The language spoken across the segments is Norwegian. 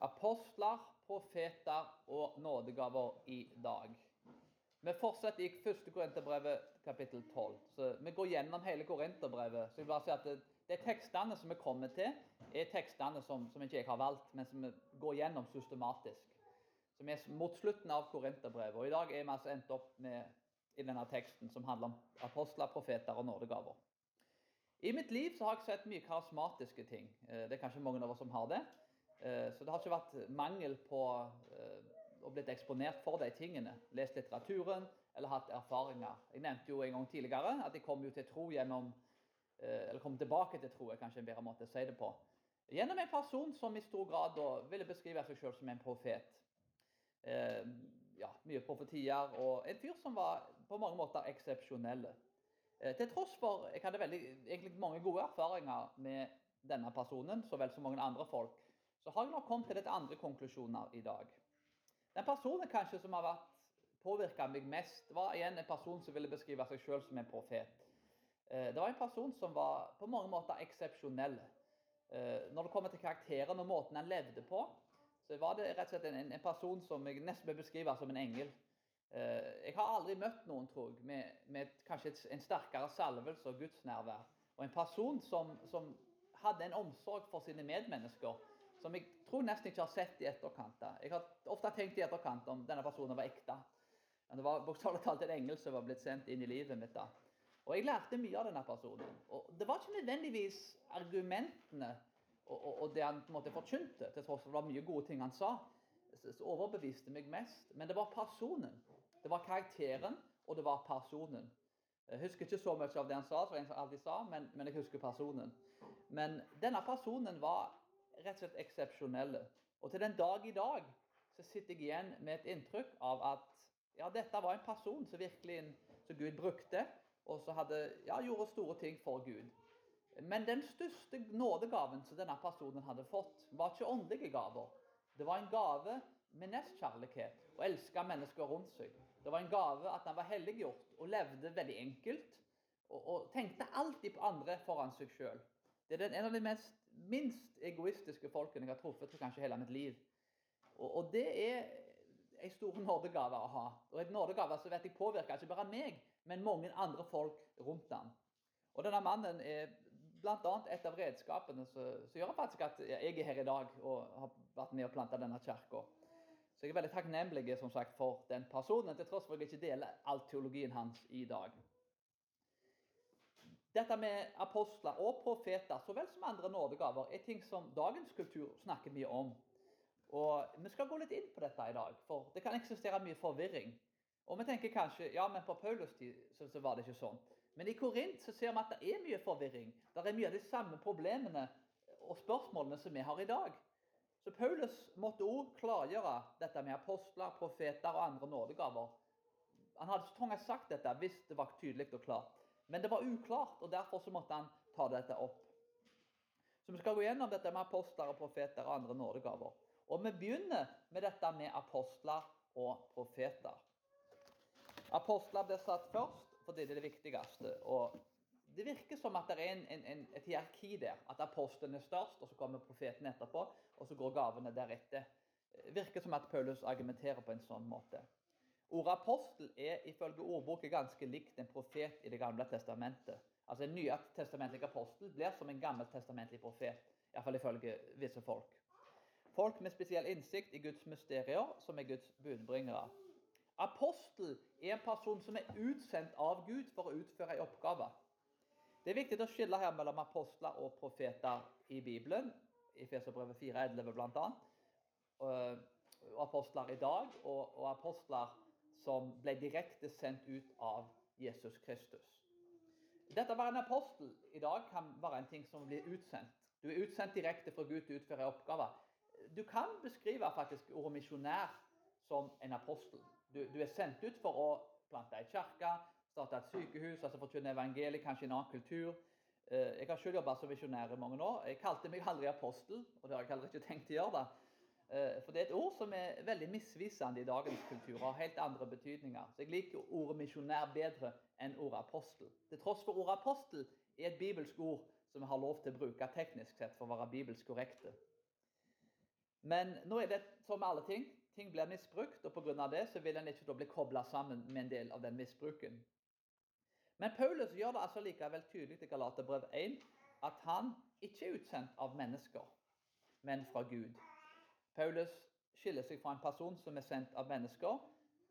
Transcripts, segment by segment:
apostler, profeter og nådegaver i dag. Vi fortsetter i 1. Korinterbrevet kapittel 12. Så Vi går gjennom hele Korinterbrevet. Så jeg vil bare si at det, er tekstene som vi kommer til, er tekstene som, som ikke jeg har valgt, men som vi går gjennom systematisk. Som er mot slutten av Korinterbrevet. Og I dag er vi altså endt opp med i denne teksten som handler om apostler, profeter og nådegaver. I mitt liv så har jeg sett mye karismatiske ting. Eh, det er kanskje mange av oss som har det. Eh, så det har ikke vært mangel på eh, å blitt eksponert for de tingene. Lest litteraturen eller hatt erfaringer. Jeg nevnte jo en gang tidligere at jeg kom jo til tro gjennom Eller kom tilbake til tro, er kanskje en bedre måte å si det på. Gjennom en person som i stor grad da ville beskrive seg selv som en profet. Ja, mye profetier, og en fyr som var på mange måter eksepsjonelle. Eh, til tross for jeg hadde veldig, egentlig mange gode erfaringer med denne personen, så vel som mange andre folk, så har jeg nok kommet til litt andre konklusjoner i dag. Den personen kanskje som har vært påvirka meg mest, var igjen en person som ville beskrive seg sjøl som en profet. Eh, det var en person som var på mange måter eksepsjonell. Eh, når det kommer til karakteren og måten han levde på, så var det rett og slett en, en person som jeg nesten vil beskrive som en engel. Eh, jeg har aldri møtt noen tror jeg, med, med kanskje en sterkere salvelse og gudsnærvær. Og en person som, som, hadde en omsorg for sine medmennesker som jeg tror nesten ikke har sett i etterkant. Da. Jeg har ofte tenkt i etterkant om denne personen var ekte. Men det var bokstavelig talt en engel som var blitt sendt inn i livet mitt. da. Og jeg lærte mye av denne personen. Og det var ikke nødvendigvis argumentene og, og, og det han på en måte forkynte, til tross for det var mye gode ting han sa, som overbeviste meg mest. Men det var personen. Det var karakteren, og det var personen. Jeg husker ikke så mye av det han sa, som jeg alltid sa, men, men jeg husker personen. Men denne personen var rett og slett eksepsjonelle. Og til den dag i dag så sitter jeg igjen med et inntrykk av at ja, dette var en person som virkelig som Gud brukte, og som ja, gjorde store ting for Gud. Men den største nådegaven som denne personen hadde fått, var ikke åndelige gaver. Det var en gave med nestkjærlighet og elska mennesker rundt seg. Det var en gave at han var helliggjort og levde veldig enkelt. Og, og tenkte alltid på andre foran seg sjøl. Det er en av de mest, minst egoistiske folkene jeg har truffet for kanskje hele mitt liv. Og, og det er en stor nådegave å ha. Og en nådegave som vet jeg påvirker ikke bare meg, men mange andre folk rundt ham. Og denne mannen er bl.a. et av redskapene som, gjør faktisk at jeg er her i dag og har vært med og planta denne kirka. Så jeg er veldig takknemlig som sagt, for den personen, til tross for at jeg ikke deler all teologien hans i dag. Dette med apostler og profeter, så vel som andre nådegaver, er ting som dagens kultur snakker mye om. Og Vi skal gå litt inn på dette i dag, for det kan eksistere mye forvirring. Og vi tenker kanskje ja, men på Paulus tid så, så var det ikke sånn. Men i Korint så ser vi at det er mye forvirring. Det er mye av de samme problemene og spørsmålene som vi har i dag. Så Paulus måtte òg klargjøre dette med apostler, profeter og andre nådegaver. Han hadde ikke trengt sagt dette hvis det var tydelig og klart. Men det var uklart, og derfor så måtte han ta dette opp. Så Vi skal gå gjennom dette med apostler, og profeter og andre nådegaver. Og Vi begynner med dette med apostler og profeter. Apostler blir satt først, fordi det er det viktigste. Og det virker som at det er en, en, et hierarki der. At apostelen er størst, og så kommer profeten etterpå, og så går gavene deretter. Det virker som at Paulus argumenterer på en sånn måte. Ordet apostel er ifølge ordboken ganske likt en profet i Det gamle testamentet. Altså En nytestamentlig apostel blir som en gammeltestamentlig profet. Iallfall ifølge visse folk. Folk med spesiell innsikt i Guds mysterier, som er Guds budbringere. Apostel er en person som er utsendt av Gud for å utføre en oppgave. Det er viktig å skille her mellom apostler og profeter i Bibelen. I Feserbrevet 4,11 bl.a. Og apostler i dag, og, og apostler som ble direkte sendt ut av Jesus Kristus. Dette å være en apostel i dag kan være en ting som blir utsendt. Du er utsendt direkte fra Gud til å utføre oppgaver. Du kan beskrive faktisk ordet misjonær som en apostel. Du, du, er sendt ut for å plante ei kirke, starte et sykehus, altså forkynne evangeliet, kanskje en annen kultur. Eh, jeg har selv jobbet som misjonær i mange år. Jeg kalte meg aldri apostel, og det har jeg heller ikke tenkt å gjøre. da. Eh, for det er et ord som er veldig misvisende i dagens kultur, og har helt andre betydninger. Så jeg liker ordet misjonær bedre enn ordet apostel. Til tross for ordet apostel er et bibelsk ord som vi har lov til å bruke teknisk sett for å være bibelsk korrekte. Men nå er det som med alle ting. Ting blir misbrukt, og pga. det så vil en ikke bli kobla sammen med en del av den misbruken. Men Paulus gjør det altså likevel tydelig i Galaterbrev 1 at han ikke er utsendt av mennesker, men fra Gud. Paulus skiller seg fra en person som er sendt av mennesker,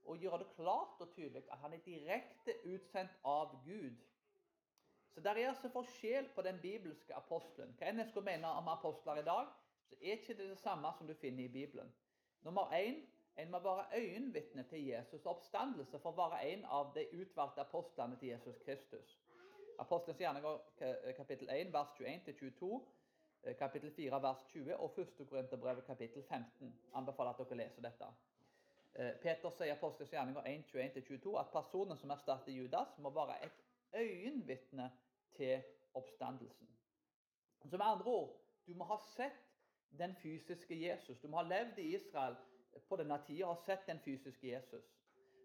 og gjør det klart og tydelig at han er direkte utsendt av Gud. Så der er altså forskjell på den bibelske apostelen. Hva enn jeg skulle mene om apostler i dag, så er ikke det det samme som du finner i Bibelen. Nummer én en må være øyenvitne til Jesus' oppstandelse for å være en av de utvalgte apostlene til Jesus Kristus. Apostelens gjerninger kapittel 1 vers 21-22, kapittel 4 vers 20 og 1. Korinterbrevet kapittel 15. Anbefaler at dere leser dette. Peter sier i Apostelens gjerninger 1, 21-22 at personen som erstatter Judas, må være et øyenvitne til oppstandelsen. Så med andre ord, du må ha sett den fysiske Jesus. Du må ha levd i Israel på denne tida og sett den fysiske Jesus.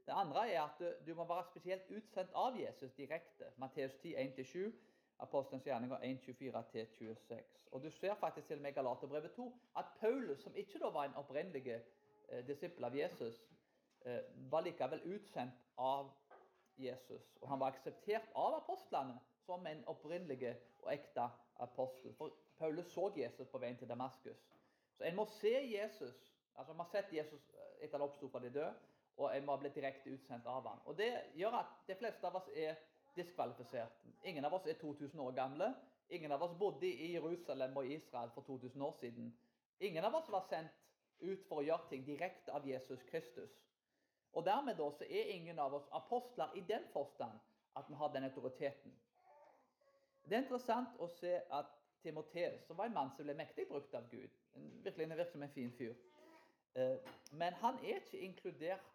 Det andre er at du må være spesielt utsendt av Jesus direkte. Matteus 10, 1-7, Apostelens gjerninger 1.24-26. Og Du ser faktisk til og med i Galaterbrevet 2 at Paulus, som ikke da var en opprinnelig eh, disippel av Jesus, eh, var likevel utsendt av Jesus. Og han var akseptert av apostlene som en opprinnelig og ekte apostel. For Paulus så Jesus på veien til Damaskus. Så en må se Jesus. altså Man har sett Jesus eh, etter han oppsto fra de døde, og en må ha blitt direkte utsendt av ham. Og Det gjør at de fleste av oss er diskvalifisert. Ingen av oss er 2000 år gamle. Ingen av oss bodde i Jerusalem og Israel for 2000 år siden. Ingen av oss var sendt ut for å gjøre ting direkte av Jesus Kristus. Og Dermed da, så er ingen av oss apostler i den forstand at vi har den autoriteten. Det er interessant å se at Timoteus, som var en mann som ble mektig brukt av Gud, virkelig virker som en fin fyr, eh, men han er ikke inkludert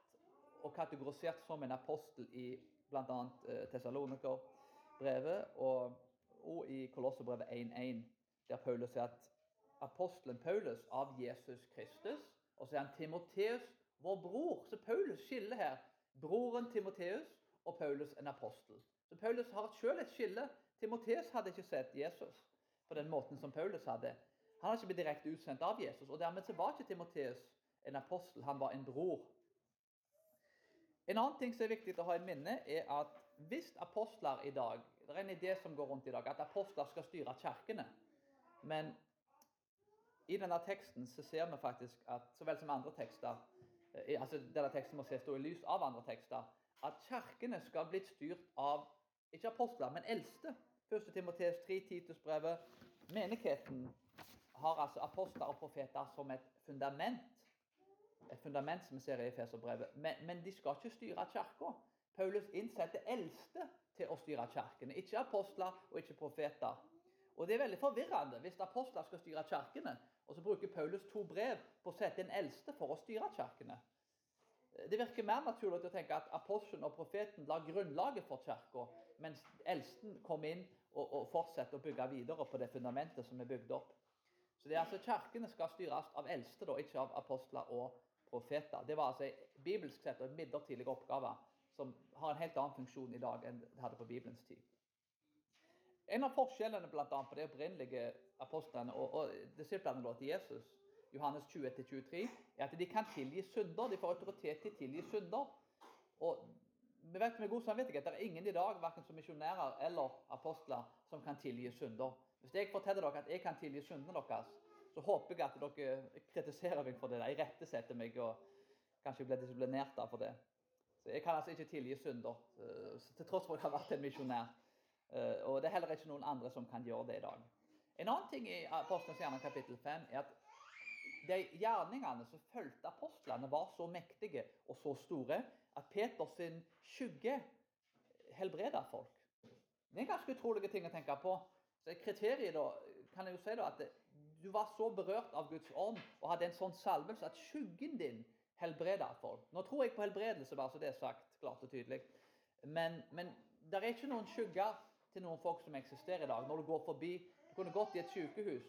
og kategorisert som en apostel i bl.a. Eh, Tessalonikerbrevet og, og i Kolosserbrevet 1.1, der Paulus sier at apostelen Paulus av Jesus Kristus, og så er han Timoteus, vår bror. Så Paulus skiller her broren Timoteus og Paulus en apostel. Så Paulus har selv et skille. Timoteus hadde ikke sett Jesus på den måten som Paulus hadde. Han har ikke blitt direkte utsendt av Jesus, og dermed så var ikke Timoteus en apostel, han var en bror. En annen ting som er viktig å ha i minne, er at hvis apostler i dag Det er en idé som går rundt i dag, at apostler skal styre kirkene. Men i denne teksten så ser vi faktisk at så vel som andre tekster eh, altså Denne teksten må ses i lys av andre tekster. At kirkene skal bli styrt av ikke apostler, men eldste. 1. Timoteus 3, Titusbrevet. Menigheten har altså apostler og profeter som et fundament et fundament som vi ser i Efeserbrevet. Men, men de skal ikke styre kirka. Paulus innsetter eldste til å styre kirkene. Ikke apostler og ikke profeter. Og Det er veldig forvirrende hvis apostler skal styre kirkene, og så bruker Paulus to brev på å sette en eldste for å styre kirkene. Det virker mer naturlig å tenke at apostelen og profeten la grunnlaget for kirka, mens eldsten kom inn og, og fortsetter å bygge videre på det fundamentet som er bygd opp. Så det er altså Kirkene skal styres av eldste, da, ikke av apostler og profeter. Det var altså bibelsk sett en midlertidig oppgave som har en helt annen funksjon i dag enn det hadde på Bibelens tid. En av forskjellene blant annet, på de opprinnelige apostlene og, og disiplene til Jesus, Johannes 20-23, er at de kan tilgi synder. De får autoritet til å tilgi synder. Og vi vet med god samvittighet det er ingen i dag, verken som misjonærer eller apostler, som kan tilgi synder. Hvis jeg forteller dere at jeg kan tilgi syndene deres, så håper jeg at dere kritiserer meg for det. Jeg rettesetter meg og kanskje blir disiplinert for det. Så Jeg kan altså ikke tilgi synder, eh, til tross for at jeg har vært en misjonær. Eh, og det er heller ikke noen andre som kan gjøre det i dag. En annen ting i Apostelens gjerning kapittel 5 er at de gjerningene som fulgte apostlene, var så mektige og så store at Peters skygge helbreda folk. Det er en ganske utrolig ting å tenke på. Så Kriteriet da, kan jeg jo si da, at du var så berørt av Guds ånd og hadde en sånn salvelse at skyggen din helbreda folk. Nå tror jeg på helbredelse, bare så det er sagt klart og tydelig. Men, men det er ikke noen skygger til noen folk som eksisterer i dag. Når du går forbi Du kunne gått i et sykehus,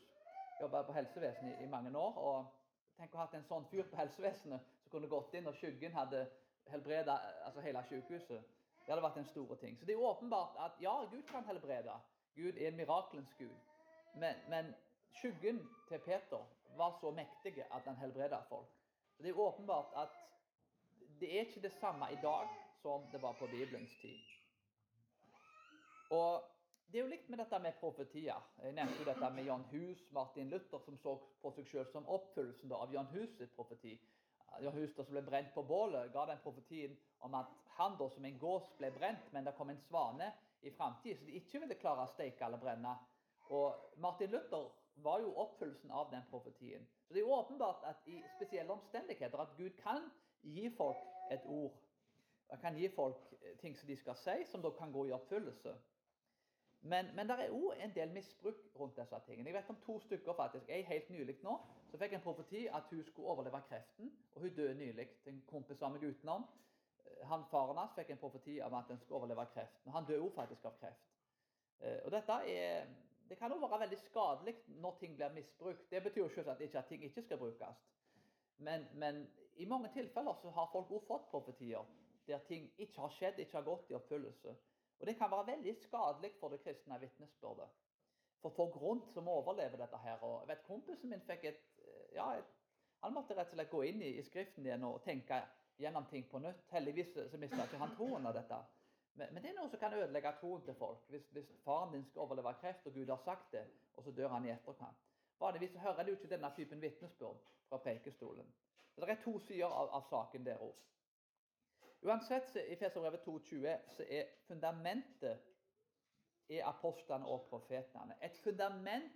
jobba på helsevesenet i, mange år, og tenk å ha hatt en sånn fyr på helsevesenet som kunne gått inn, og skyggen hadde helbreda altså hele sykehuset. Det hadde vært en stor ting. Så det er åpenbart at ja, Gud kan helbrede. Gud er en mirakelens Gud. Men, men skyggen til Peter var så mektig at han helbreda folk. Så Det er åpenbart at det er ikke det samme i dag som det var på Bibelens tid. Og Det er jo likt med dette med profetier. Jeg nevnte jo dette med Jan Hus, Martin Luther, som så på seg selv som oppfyllelsen av Jan Hus' sitt profeti. Jan Hus som ble brent på bålet, ga den profetien om at han da som en gås ble brent, men det kom en svane i framtida, så de ikke ville klare å steike eller brenne. Og Martin Luther var jo oppfyllelsen av den profetien. Så det er jo åpenbart at i spesielle omstendigheter at Gud kan gi folk et ord. Han kan gi folk ting som de skal si, som da kan gå i oppfyllelse. Men, men det er òg en del misbruk rundt disse tingene. Jeg vet om to stykker faktisk. Jeg helt nylig nå så fikk en profeti at hun skulle overleve kreften, og hun døde nylig. En kompis av meg utenom. Han, Faren hans fikk en profeti om at en skulle overleve kreften. Han døde òg faktisk av kreft. Eh, og dette er, Det kan òg være veldig skadelig når ting blir misbrukt. Det betyr jo ikke at ting ikke skal brukes. Men, men i mange tilfeller så har folk også fått profetier der ting ikke har skjedd, ikke har gått i oppfyllelse. Og Det kan være veldig skadelig for det kristne vitnesbyrdet. For folk rundt som overlever dette her. og jeg vet Kompisen min fikk et, ja, Han måtte rett og slett gå inn i, i Skriften igjen og tenke gjennom ting på nytt. Heldigvis så mista ikke han troen av dette. Men, men, det er noe som kan ødelegge troen til folk. Hvis, hvis, faren din skal overleve kreft, og Gud har sagt det, og så dør han i etterkant. Vanligvis hører du ikke denne typen vitnesbyrd fra prekestolen. Det er to sider av, av saken der òg. Uansett, så i Feserbrevet 2,20 så er fundamentet er apostlene og profetene. Et fundament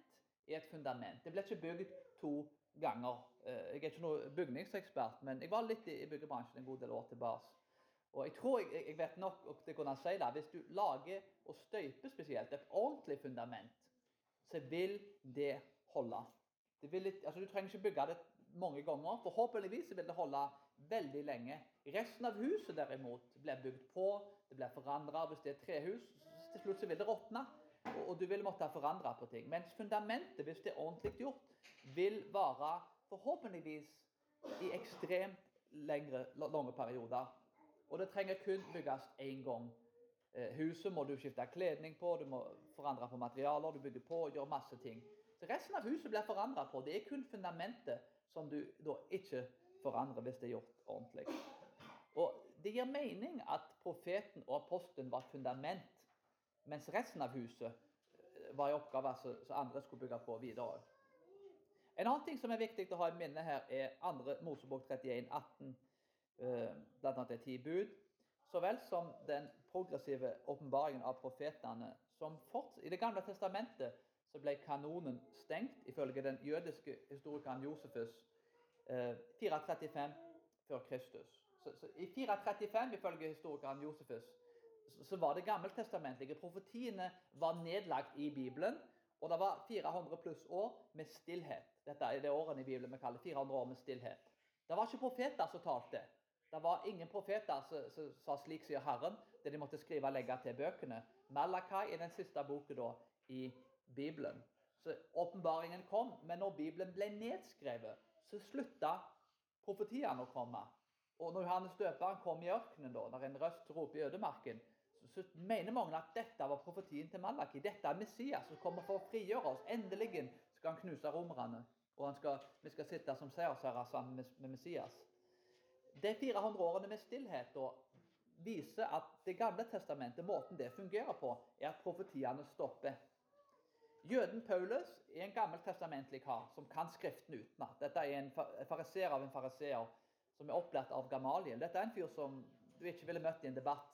er et fundament. Det ble ikke bygd to ganger. Eh, jeg er ikke noen bygningsekspert, men jeg var litt i byggebransjen en god del år tilbake. Og jeg tror jeg, jeg vet nok til kunne si det. Hvis du lager og støyper spesielt et ordentlig fundament, så vil det holde. Det vil, altså, du trenger ikke bygge det mange ganger. Forhåpentligvis vil det holde veldig lenge. Resten av huset derimot blir bygd på, det blir forandra. Hvis det er trehus, til slutt så vil det råtne. Og, du vil måtte forandre på ting. Mens fundamentet, hvis det er ordentlig gjort, vil vare forhåpentligvis i ekstremt lengre, lange perioder. Og det trenger kun bygges én gang. Eh, huset må du skifte kledning på, du må forandre på materialer, du bygger på gjør masse ting. Så Resten av huset blir forandra på. Det er kun fundamentet som du da ikke forandrer hvis det er gjort ordentlig. Og Det gir mening at profeten og apostelen var fundament, mens resten av huset eh, var i oppgave som andre skulle bygge på videre. En annen ting som er viktig å ha i minne her, er 2. Mosebok 31, 18, bl.a. de ti bud, så vel som den progressive åpenbaringen av profetene. som I Det gamle testamentet så ble kanonen stengt, ifølge den jødiske historikeren Josefus 435 før Kristus. Så, så I 435, ifølge historikeren Josefus, så, så var det gammeltestamentlige. Profetiene var nedlagt i Bibelen. Og det var 400 pluss år med stillhet. Dette er det årene i Bibelen vi kaller 400 år med stillhet. Det var ikke profeter som talte. Det var ingen profeter som, sa 'slik sier Herren', det de måtte skrive og legge til bøkene. Malakai er den siste boken da i Bibelen. Så åpenbaringen kom, men når Bibelen ble nedskrevet, så slutta profetiene å komme. Og når Johannes døperen kom i ørkenen, da, når en røst roper i ødemarken, så, så, mener mange at dette var profetien til Malaki. Dette er Messias som kommer for å frigjøre oss. Endelig skal han knuse romerne. Og skal, vi skal sitte som seiersherrer sammen med, med, Messias. De 400 årene med stillhet da, viser at Det gamle testamentet, måten det fungerer på, er at profetiene stopper. Jøden Paulus er en gammeltestamentlig kar som kan Skriften utenat. Dette er en fariseer av en fariseer som er opplært av Gamaliel. Dette er en fyr som du ikke ville møtt i en debatt.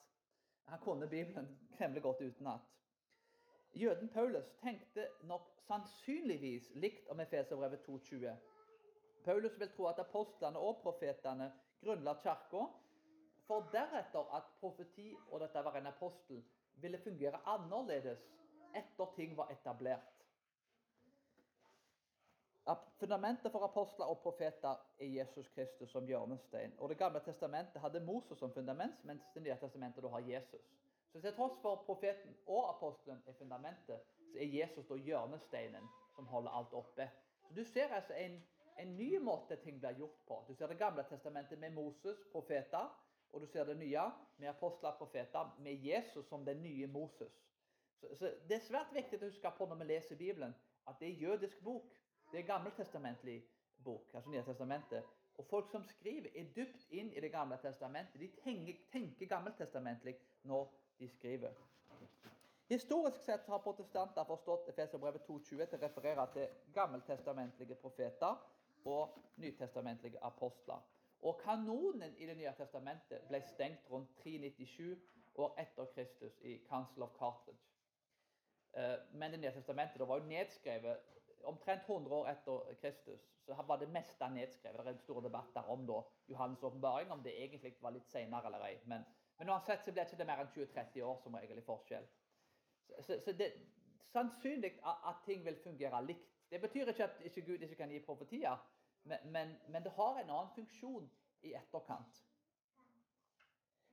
Han kunne Bibelen temmelig godt utenat. Jøden Paulus tenkte nok sannsynligvis likt om Efeserbrevet 2,20. Paulus vil tro at apostlene og profetene grunnla kirka, for deretter at profeti og dette var en apostel ville fungere annerledes etter ting var etablert. Fundamentet for apostler og profeter er Jesus Kristus som hjørnestein. Og Det gamle testamentet hadde Moses som fundament, mens Det nye testamentet da har Jesus. Så til tross for profeten og apostelen er fundamentet, så er Jesus da hjørnesteinen som holder alt oppe. Så Du ser altså en, en ny måte ting blir gjort på. Du ser Det gamle testamentet med Moses, profeter, og du ser det nye med apostler profeter, med Jesus som den nye Moses. Så, så, Det er svært viktig å huske på når vi leser Bibelen, at det er jødisk bok. Det er gammeltestamentlig bok, altså Nye testamentet. Og folk som skriver, er dypt inn i Det gamle testamentet. De tenker, tenker gammeltestamentlig når de skriver. Historisk sett har protestanter forstått Efeserbrevet 2,20 til å referere til gammeltestamentlige profeter og nytestamentlige apostler. Og Kanonen i Det nye testamentet ble stengt rundt 397 år etter Kristus i Council of Carthage. Eh, men Det nye testamentet var jo nedskrevet omtrent 100 år etter Kristus. Så var det meste nedskrevet. Det er store debatter om da, Johannes' åpenbaring, om det egentlig var litt senere eller ei. Men, men uansett så ble det ikke mer enn 20-30 år som regel i forskjell. Så, så, så det er sannsynlig at, at, ting vil fungere likt. Det betyr ikke at ikke Gud ikke kan gi profetier, men, men, det har en annen funksjon i etterkant.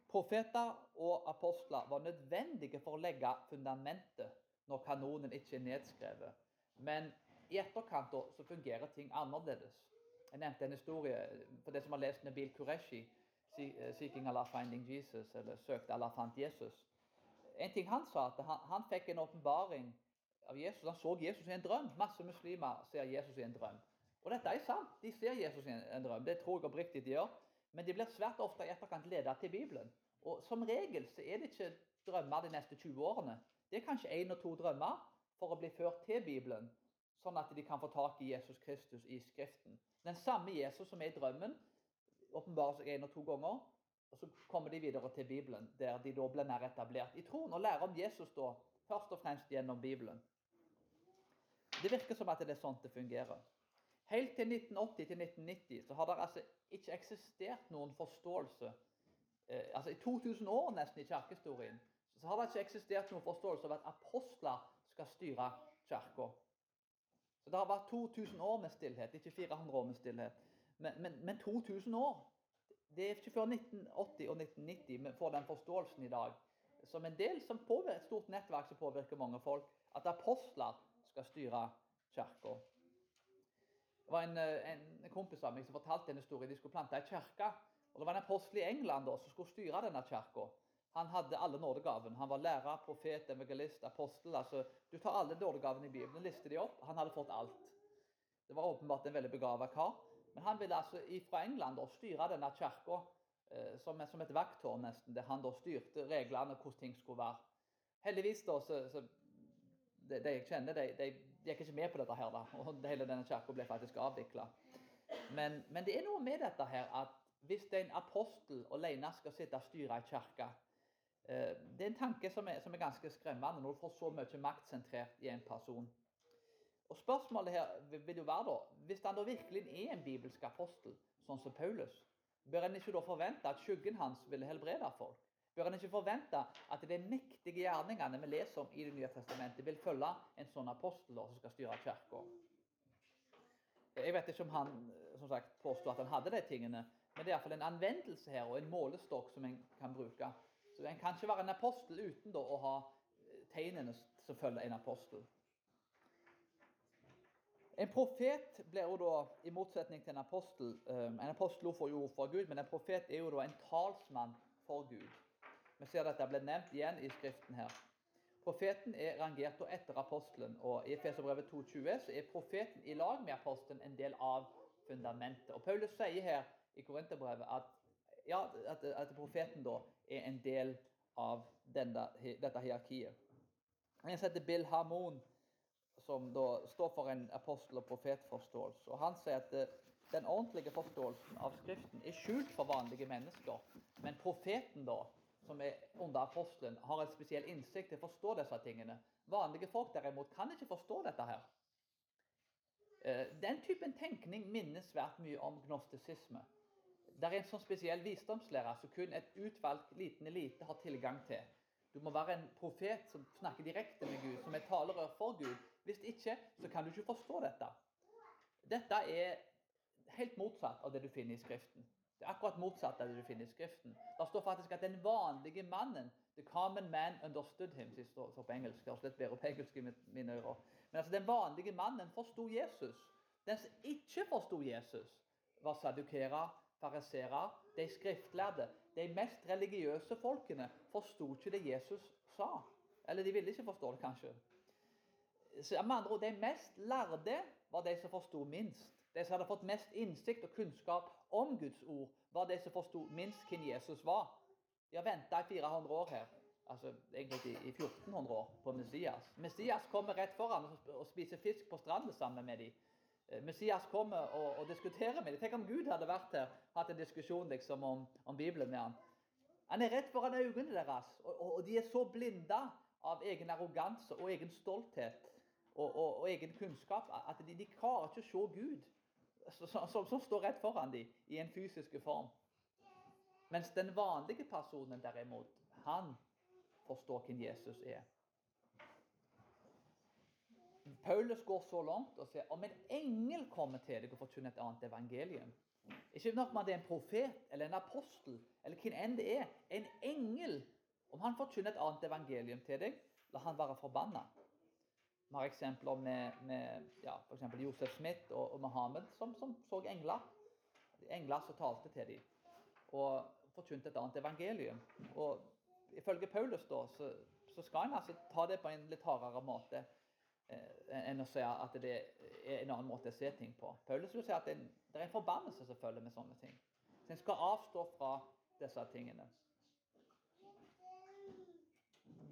Profeter og apostler var nødvendige for å legge fundamentet når kanonen ikke er nedskrevet. Men i etterkant da, så fungerer ting annerledes. Jeg nevnte en historie for det som har lest Nabil Qureshi, eh, 'Seeking Allah Finding Jesus', eller 'Søkte Allah fant Jesus'. En ting Han sa, at han, han fikk en åpenbaring av Jesus. Han så Jesus i en drøm. Masse muslimer ser Jesus i en drøm. Og dette er sant. De ser Jesus i en drøm. Det tror jeg oppriktig de gjør. Men de blir svært ofte i etterkant ledet til Bibelen. Og som regel så er det ikke drømmer de neste 20 årene. Det er kanskje én og to drømmer for å bli ført til Bibelen sånn at de kan få tak i Jesus Kristus i Skriften. Den samme Jesus som er i drømmen, åpenbarer seg en og to ganger. Og så kommer de videre til Bibelen, der de da blir mer etablert i troen og lærer om Jesus da, først og fremst gjennom Bibelen. Det virker som at det er sånn det fungerer. Helt til 1980 til 1990 så har det altså ikke eksistert noen forståelse eh, altså I 2000 år nesten i kirkehistorien så har det ikke eksistert noen forståelse av at apostler skal styre kirka. Så det har vært 2000 år med stillhet, ikke 400 år med stillhet. Men, men, men 2000 år Det er ikke før 1980 og 1990 vi får den forståelsen i dag. Som en del som påvirker, et stort nettverk som påvirker mange folk. At apostler skal styre kirka. Det var en, en, kompis av meg som fortalte en historie. De skulle plante ei kirke. Og det var en apostel i England da, som skulle styre denne kirka. Han hadde alle nådegavene. Han var lærer, profet, evangelist, apostel. altså Du tar alle nådegavene i Bibelen, lister de opp. Han hadde fått alt. Det var åpenbart en veldig begava kar. Men han ville altså fra England da, styre denne kirka eh, som, som, et vakttårn, nesten. Der han da styrte reglene hvordan ting skulle være. Heldigvis, da, så, så de, de, jeg kjenner, de, de, gikk ikke med på dette her, da. Og hele denne kirka ble faktisk avvikla. Men, men, det er noe med dette her at hvis det er en apostel alene skal sitte og styre ei kirke Eh, det er en tanke som er, som er, ganske skremmende når du får så mye makt sentrert i en person. Og Spørsmålet her vil jo være da, Hvis han da virkelig er en bibelsk apostel, sånn som Paulus, bør en ikke da forvente at skyggen hans ville helbrede folk? Bør en ikke forvente at de mektige gjerningene vi leser om i Det nye testamentet, vil følge en sånn apostel som skal styre kirka? Jeg vet ikke om han som sagt, påstod at han hadde de tingene, men det er iallfall en anvendelse her og en målestokk som en kan bruke. Så En kan ikke være en apostel uten da, å ha eh, tegnene som følger en apostel. En profet blir jo da, i motsetning til en apostel eh, En apostel får jo ord fra Gud, men en profet er jo da en talsmann for Gud. Vi ser at det blir nevnt igjen i Skriften her. Profeten er rangert etter apostelen, og i Efeserbrevet 2,20 så er profeten i lag med apostelen en del av fundamentet. Og Paulus sier her i Korinterbrevet at ja, at, at, profeten da er en del av denne, dette hierarkiet. En heter Bill Harmon, som da står for en apostel- og profetforståelse. og Han sier at eh, den ordentlige forståelsen av Skriften er skjult for vanlige mennesker. Men profeten, da, som er under apostelen, har en spesiell innsikt til å forstå disse tingene. Vanlige folk derimot kan ikke forstå dette her. Eh, den typen tenkning minner svært mye om gnostisisme. Det er en sånn spesiell visdomslærer som kun et utvalgt liten elite har tilgang til. Du må være en profet som snakker direkte med Gud, som er talerør for Gud. Hvis ikke, så kan du ikke forstå dette. Dette er helt motsatt av det du finner i Skriften. Det er akkurat motsatt av det du finner i Skriften. Det står faktisk at den vanlige mannen The common man understood him, det står på engelsk. Det har slett bedre på engelsk i mine ører. Men altså, den vanlige mannen forsto Jesus. Den som ikke forsto Jesus, var sadukera, farisera, de skriftlærde, de mest religiøse folkene, forsto ikke det Jesus sa. Eller de ville ikke forstå det, kanskje. Så med andre ord, De mest lærde var de som forsto minst. De som hadde fått mest innsikt og kunnskap om Guds ord, var de som forsto minst hvem Jesus var. De har venta i 400 år her, altså egentlig i 1400 år, på Messias. Messias kommer rett foran og spiser fisk på stranda sammen med dem. Messias kommer og, og, diskuterer med dem. Tenk om Gud hadde vært her hatt en diskusjon liksom, om, om Bibelen med ham. Han er rett foran øynene deres, og, og, og de er så blinda av egen arroganse og egen stolthet og, og egen kunnskap at de, de klarer ikke å se Gud som, står rett foran dem i en fysisk form. Mens den vanlige personen derimot, han forstår hvem Jesus er. Paulus går så langt og sier om en engel kommer til deg og forkynner et annet evangelium Ikke nok at det er en profet eller en apostel eller hvem enn det er. En engel. Om han forkynner et annet evangelium til deg, la han være forbanna. Vi har eksempler med, med ja, f.eks. Josef Smith og, og Mohammed, som, som, så engler. Engler som talte til dem og forkynte et annet evangelium. Og Ifølge Paulus da, så, så skal en altså ta det på en litt hardere måte eh, enn å si at det er en annen måte å se ting på. Paulus vil si at det, er en forbannelse som følger med sånne ting. Så en skal avstå fra disse tingene.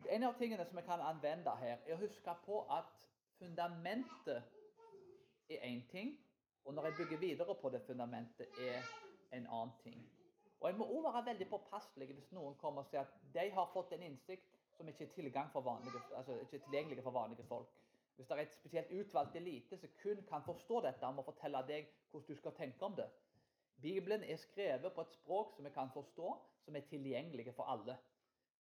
En av tingene som vi kan anvende her, er å huske på at fundamentet er én ting, og når jeg bygger videre på det fundamentet, er en annen ting. Og En må også være veldig påpasselig hvis noen kommer og sier at de har fått en innsikt som ikke er, for vanlige, altså ikke er tilgjengelig for vanlige folk. Hvis det er et spesielt utvalgt elite som kun kan forstå dette, om å fortelle deg hvordan du skal tenke om det. Bibelen er skrevet på et språk som vi kan forstå, som er tilgjengelig for alle.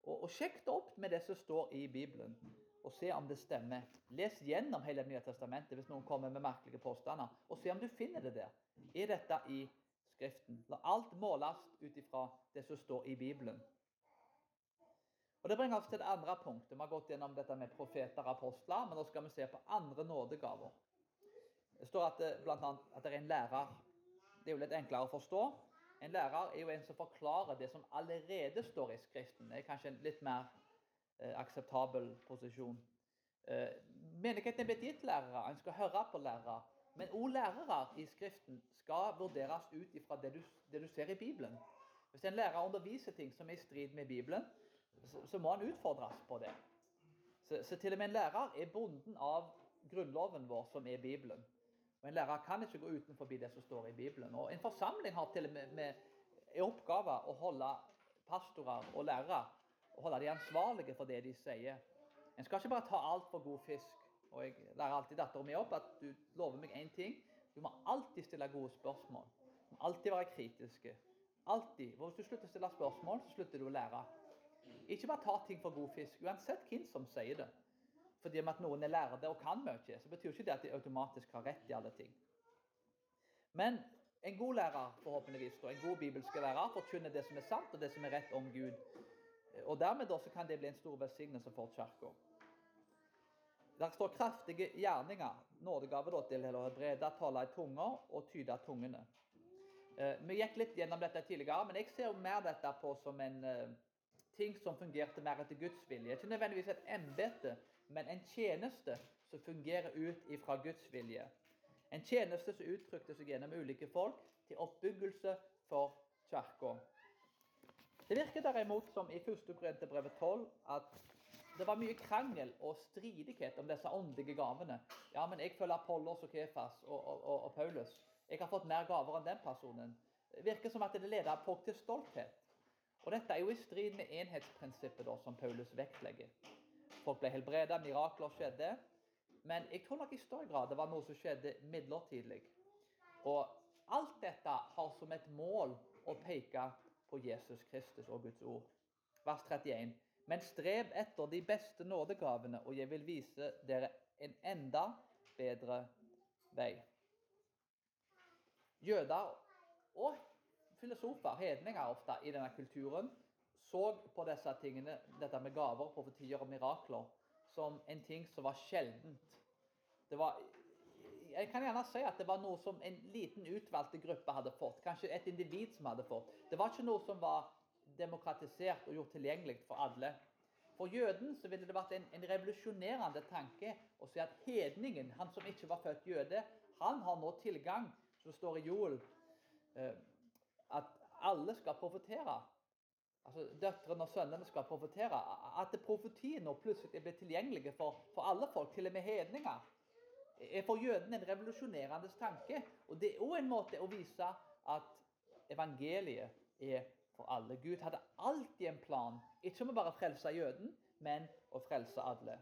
Og, og Sjekk det opp med det som står i Bibelen, og se om det stemmer. Les gjennom hele Det nye testamentet hvis noen kommer med merkelige påstander, og se om du finner det der. Er dette i Skriften? La alt måles ut ifra det som står i Bibelen. Og Det bringer oss til det andre punktet. Vi har gått gjennom dette med profeter og apostler, men nå skal vi se på andre nådegaver. Det står at det, blant annet, at det er en lærer. Det er jo litt enklere å forstå. En lærer er jo en som forklarer det som allerede står i Skriften. Det er kanskje en litt mer eh, akseptabel posisjon. Eh, menigheten er blitt gitt lærere. En skal høre på lærere. Men òg lærere i Skriften skal vurderes ut ifra det, det, du ser i Bibelen. Hvis en lærer underviser ting som er i strid med Bibelen, så, så må han utfordres på det. Så, så, til og med en lærer er bonden av grunnloven vår, som er Bibelen. Og En lærer kan ikke gå utenfor det som står i Bibelen. Og En forsamling har til og med, med i oppgave å holde pastorer og lærere og holde de ansvarlige for det de sier. En skal ikke bare ta alt for god fisk. Og Jeg lærer alltid datteren min opp at du lover meg én ting. Du må alltid stille gode spørsmål. Du må alltid være kritiske. Alltid. Hvis du slutter å stille spørsmål, så slutter du å lære. Ikke bare ta ting for god fisk, uansett hvem som sier det. Fordi at noen er lærde og kan mye, så betyr ikke det at de automatisk har rett i alle ting. Men en god lærer, forhåpentligvis, og en god bibelsk lærer forkynner det som er sant, og det som er rett om Gud. Og Dermed da, så kan det bli en stor velsignelse for kirka. Der står kraftige gjerninger. Nådegave da, til å brede, tale i tunger og tyde tungene. Eh, vi gikk litt gjennom dette tidligere, men jeg ser mer dette på som en eh, ting som fungerte mer etter Guds vilje. Ikke nødvendigvis et embete, men en tjeneste som fungerer ut ifra Guds vilje. En tjeneste som uttrykte seg gjennom ulike folk til oppbyggelse for kirka. Det virker derimot som i 1. Korinterbrevet 12 at det var mye krangel og stridighet om disse åndelige gavene. Ja, men jeg følger Apollos og Kefas og, og, og, og Paulus. Jeg har fått mer gaver enn den personen. Det virker som at det leder folk til stolthet. Og Dette er jo i strid med enhetsprinsippet da, som Paulus vektlegger. Folk ble helbreda, mirakler skjedde. Men jeg tror nok i større grad det var noe som skjedde midlertidig. Og alt dette har som et mål å peke på Jesus Kristus og Guds ord. Vers 31. Men strev etter de beste nådegavene, og jeg vil vise dere en enda bedre vei. Jøder og filosofer, hedninger ofte, i denne kulturen så på disse tingene, dette med gaver, profetier og mirakler, som en ting som var sjeldent. Det var, jeg kan gjerne si at det var noe som en liten utvalgte gruppe hadde fått. Kanskje et individ som hadde fått. Det var ikke noe som var demokratisert og gjort tilgjengelig for alle. For jøden så ville det vært en, en revolusjonerende tanke å si at hedningen, han som ikke var født jøde, han har nå tilgang, som står i Joel, eh, at alle skal profetere. Altså Døtrene og sønnene skal profetere. At profetien nå plutselig blitt tilgjengelig for, for alle folk, til og med hedninger, er for jøden en revolusjonerende tanke. Og det er òg en måte å vise at evangeliet er for alle. Gud hadde alltid en plan, ikke om å bare frelse jøden, men å frelse alle.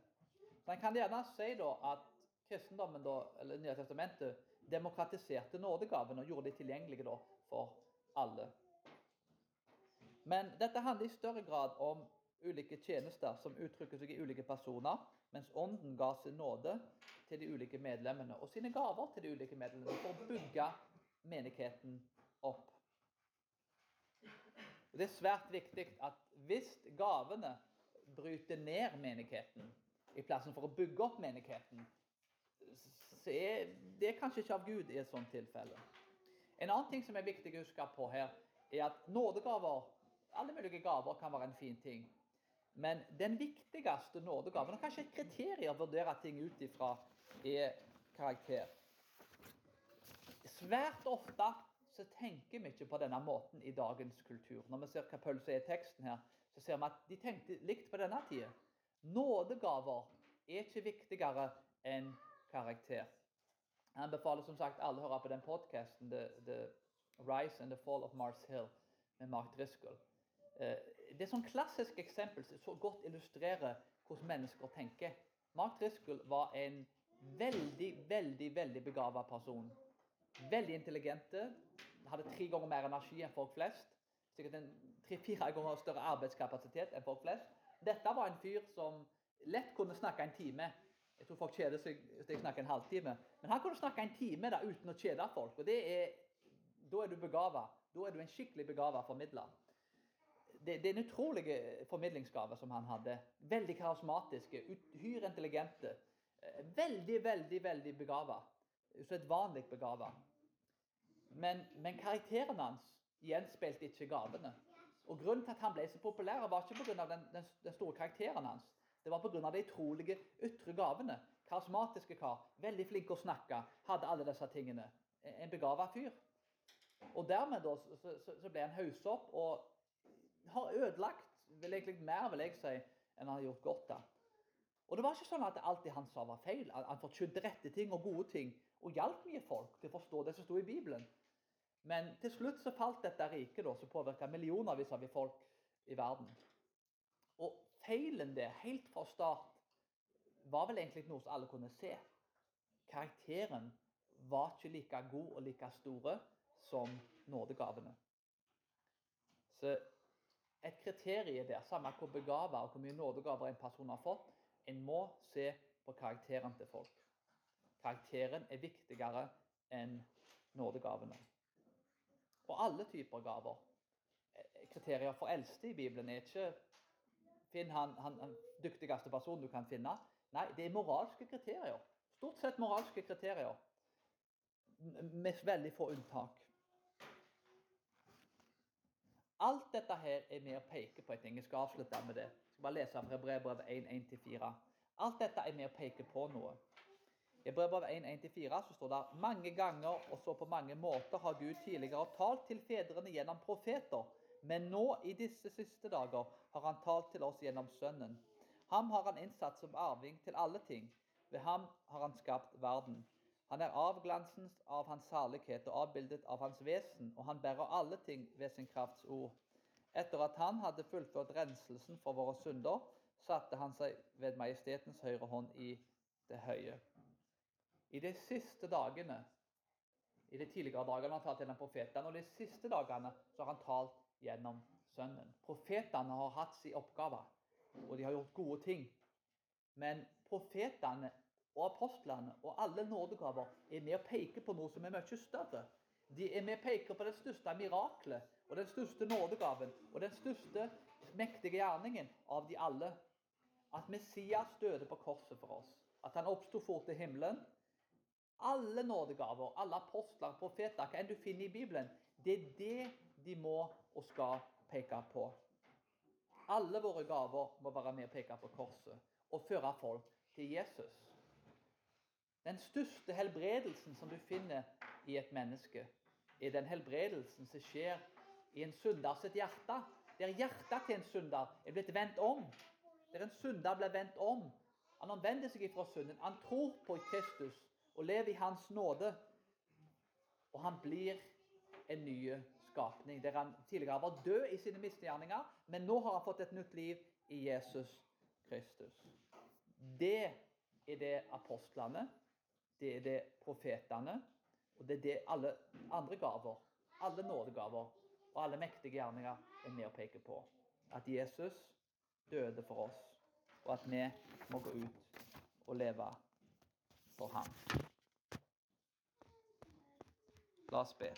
Så En kan gjerne si da at kristendommen, da, eller Nye testamentet, demokratiserte nådegaven og gjorde det tilgjengelige for alle. Men dette handler i større grad om ulike tjenester som uttrykker seg i ulike personer, mens Ånden ga sin nåde til de ulike medlemmene og sine gaver til de ulike medlemmene for å bygge menigheten opp. Og Det er svært viktig at hvis gavene bryter ned menigheten i plassen for å bygge opp menigheten, så er det kanskje ikke av Gud i et sånt tilfelle. En annen ting som er viktig å huske på her, er at nådegaver alle mulige gaver kan være en fin ting. Men den viktigste nådegaven, og kanskje et kriterium å vurdere ting ut ifra, er karakter. Svært ofte så tenker vi ikke på denne måten i dagens kultur. Når vi ser hva Paul sier i teksten her, så ser vi at de tenkte likt på denne tida. Nådegaver er ikke viktigere enn karakter. Jeg anbefaler som sagt alle å høre på den podkasten the, Rise and the Fall of Mars Hill med Mark Driscoll. Eh, det er sånn klassisk eksempel som så godt illustrerer hvordan mennesker tenker. Mark Driscoll var en veldig, veldig, veldig begava person. Veldig intelligente. Hadde tre ganger mer energi enn folk flest. Sikkert tre-fire ganger større arbeidskapasitet enn folk flest. Dette var en fyr som lett kunne snakke en time. Jeg tror folk kjeder seg hvis de snakker en halvtime. Men han kunne snakke en time da, uten å kjede folk. og er, Da er du begava. Da er du en skikkelig begava formidler. Det, det, er en utrolig formidlingsgave som han hadde. Veldig karismatiske, uhyre intelligente. Eh, veldig, veldig, veldig begava. Usedvanlig begava. Men, men karakteren hans gjenspeilte ikke gavene. Og Grunnen til at han ble så populær, var ikke pga. Den, den, den store karakteren hans. Det var pga. de utrolige ytre gavene. Karismatiske kar, veldig flink å snakke, hadde alle disse tingene. En begava fyr. Og dermed da, så, så ble han haussa opp og har ødelagt vil egentlig mer vil jeg si, enn han har gjort godt av. Og det var ikke sånn at alt det han sa, var feil. Han forkynte rette ting og gode ting og hjalp mye folk til å forstå det som sto i Bibelen. Men til slutt så falt dette riket, da, som påvirka millionervis av folk i verden. Og feilen der, helt fra start, var vel egentlig noe som alle kunne se. Karakteren var ikke like god og like store som nådegavene. Så et kriterium der, samme hvor begava og hvor mye nådegaver en person har fått, en må se på karakteren til folk. Karakteren er viktigere enn nådegavene. Og alle typer gaver. Eh, kriterier for eldste i Bibelen er ikke Finn han, han, han dyktigste personen du kan finne. Nei, det er moralske kriterier. Stort sett moralske kriterier. Med veldig få unntak. Alt dette her er med å peke på en ting. Jeg skal avslutte med det. Jeg skal bare lese fra brevbrevet 1.1-4. Alt dette er med å peke på noe. I brevbrevet 1.1-4 så står det mange ganger og så på mange måter har Gud tidligere talt til fedrene gjennom profeter. Men nå i disse siste dager har han talt til oss gjennom Sønnen. Ham har han innsatt som arving til alle ting. Ved ham har han skapt verden. Han er avglansen av hans salighet og avbildet av hans vesen, og han bærer alle ting ved sin krafts ord. Etter at han hadde fullført renselsen for våre synder, satte han seg ved majestetens høyre hånd i det høye. I de siste dagene, i de tidligere dagene har han talt gjennom profetene, og de siste dagene så har han talt gjennom Sønnen. Profetene har hatt sin oppgave, og de har gjort gode ting. Men profetene og apostlene og alle nådegaver er med å peke på noe som er mye større. De er med å peke på det største miraklet og den største nådegaven og den største mektige gjerningen av de alle. At Messias døde på korset for oss. At han oppsto fort til himmelen. Alle nådegaver, alle apostler, profeter, hva enn du finner i Bibelen, det er det de må og skal peke på. Alle våre gaver må være med å peke på korset og føre folk til Jesus. Den største helbredelsen som du finner i et menneske, er den helbredelsen som skjer i en synder sitt hjerte. Der hjertet til en synder er blitt vendt om. Der en synder blir vendt om. Han omvender seg ifra synden. Han tror på Kristus og lever i Hans nåde. Og han blir en ny skapning. Der han tidligere var død i sine misgjerninger, men nå har han fått et nytt liv i Jesus Kristus. Det er det apostlene, det er det profetene, og det er det alle andre gaver, alle nådegaver og alle mektige gjerninger er med å peke på. At Jesus døde for oss, og at vi må gå ut og leve for ham. La oss be.